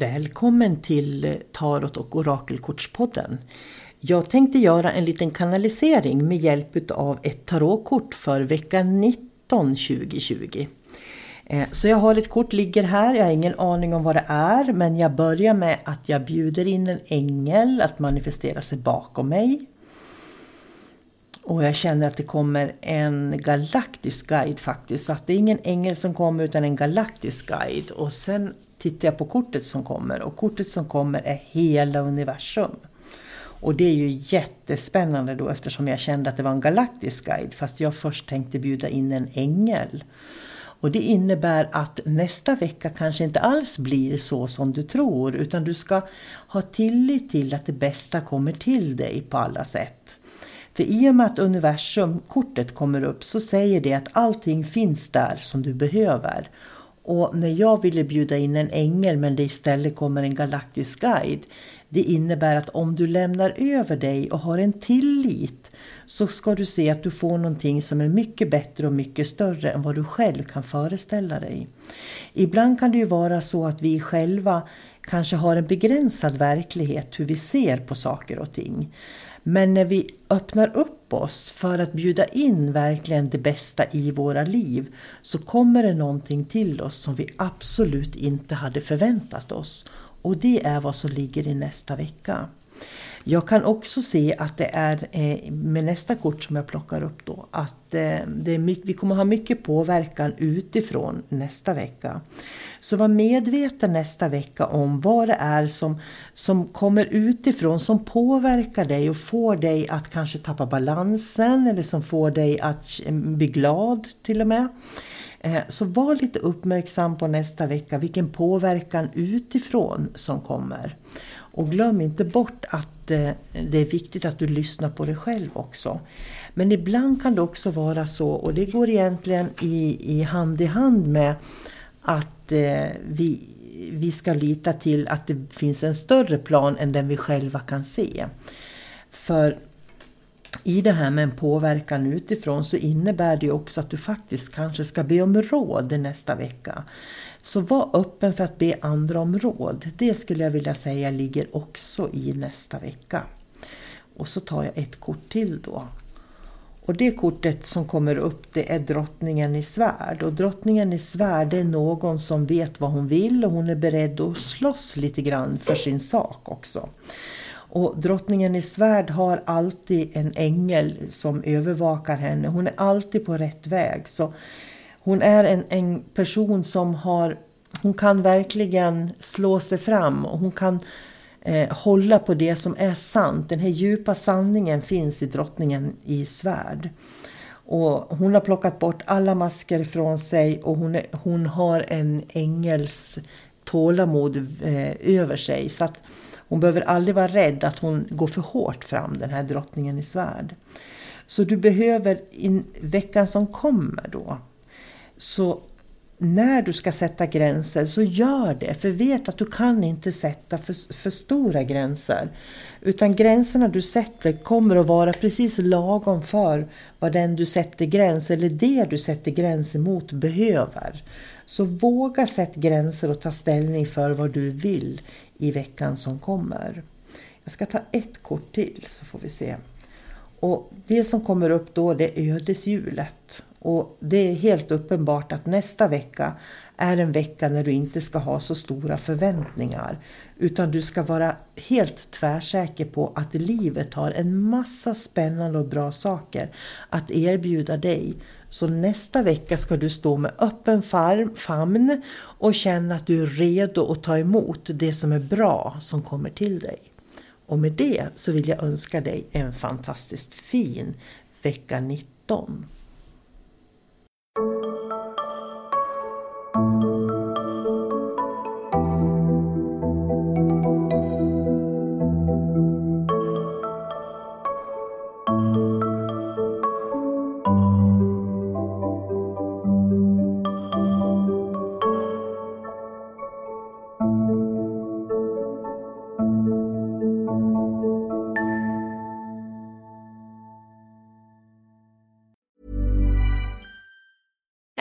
Välkommen till Tarot och Orakelkortspodden. Jag tänkte göra en liten kanalisering med hjälp av ett tarotkort för vecka 19 2020. Eh, så jag har ett kort ligger här, jag har ingen aning om vad det är men jag börjar med att jag bjuder in en ängel att manifestera sig bakom mig. Och jag känner att det kommer en galaktisk guide faktiskt. Så att det är ingen ängel som kommer utan en galaktisk guide. Och sen tittar jag på kortet som kommer och kortet som kommer är hela universum. Och det är ju jättespännande då eftersom jag kände att det var en galaktisk guide fast jag först tänkte bjuda in en ängel. Och det innebär att nästa vecka kanske inte alls blir så som du tror utan du ska ha tillit till att det bästa kommer till dig på alla sätt. För i och med att universumkortet kommer upp så säger det att allting finns där som du behöver. Och när jag ville bjuda in en ängel men det istället kommer en galaktisk guide. Det innebär att om du lämnar över dig och har en tillit så ska du se att du får någonting som är mycket bättre och mycket större än vad du själv kan föreställa dig. Ibland kan det ju vara så att vi själva kanske har en begränsad verklighet hur vi ser på saker och ting. Men när vi öppnar upp oss för att bjuda in verkligen det bästa i våra liv så kommer det någonting till oss som vi absolut inte hade förväntat oss. Och det är vad som ligger i nästa vecka. Jag kan också se att det är eh, med nästa kort som jag plockar upp då att eh, det är mycket, vi kommer ha mycket påverkan utifrån nästa vecka. Så var medveten nästa vecka om vad det är som, som kommer utifrån som påverkar dig och får dig att kanske tappa balansen eller som får dig att eh, bli glad till och med. Så var lite uppmärksam på nästa vecka vilken påverkan utifrån som kommer. Och glöm inte bort att eh, det är viktigt att du lyssnar på dig själv också. Men ibland kan det också vara så, och det går egentligen i, i hand i hand med att eh, vi, vi ska lita till att det finns en större plan än den vi själva kan se. För i det här med en påverkan utifrån så innebär det också att du faktiskt kanske ska be om råd nästa vecka. Så var öppen för att be andra om råd. Det skulle jag vilja säga ligger också i nästa vecka. Och så tar jag ett kort till då. Och det kortet som kommer upp det är drottningen i svärd. Och drottningen i svärd är någon som vet vad hon vill och hon är beredd att slåss lite grann för sin sak också. Och drottningen i svärd har alltid en ängel som övervakar henne. Hon är alltid på rätt väg. Så hon är en, en person som har, hon kan verkligen slå sig fram och hon kan eh, hålla på det som är sant. Den här djupa sanningen finns i drottningen i svärd. Och hon har plockat bort alla masker från sig och hon, är, hon har en ängels tålamod eh, över sig. Så att hon behöver aldrig vara rädd att hon går för hårt fram, den här drottningen i svärd. Så du behöver i veckan som kommer då så när du ska sätta gränser så gör det. För vet att du kan inte sätta för, för stora gränser. Utan gränserna du sätter kommer att vara precis lagom för vad den du sätter gräns eller det du sätter gräns emot behöver. Så våga sätta gränser och ta ställning för vad du vill i veckan som kommer. Jag ska ta ett kort till så får vi se. Och Det som kommer upp då det är ödeshjulet. Och det är helt uppenbart att nästa vecka är en vecka när du inte ska ha så stora förväntningar. Utan du ska vara helt tvärsäker på att livet har en massa spännande och bra saker att erbjuda dig. Så nästa vecka ska du stå med öppen famn och känna att du är redo att ta emot det som är bra som kommer till dig. Och med det så vill jag önska dig en fantastiskt fin vecka 19.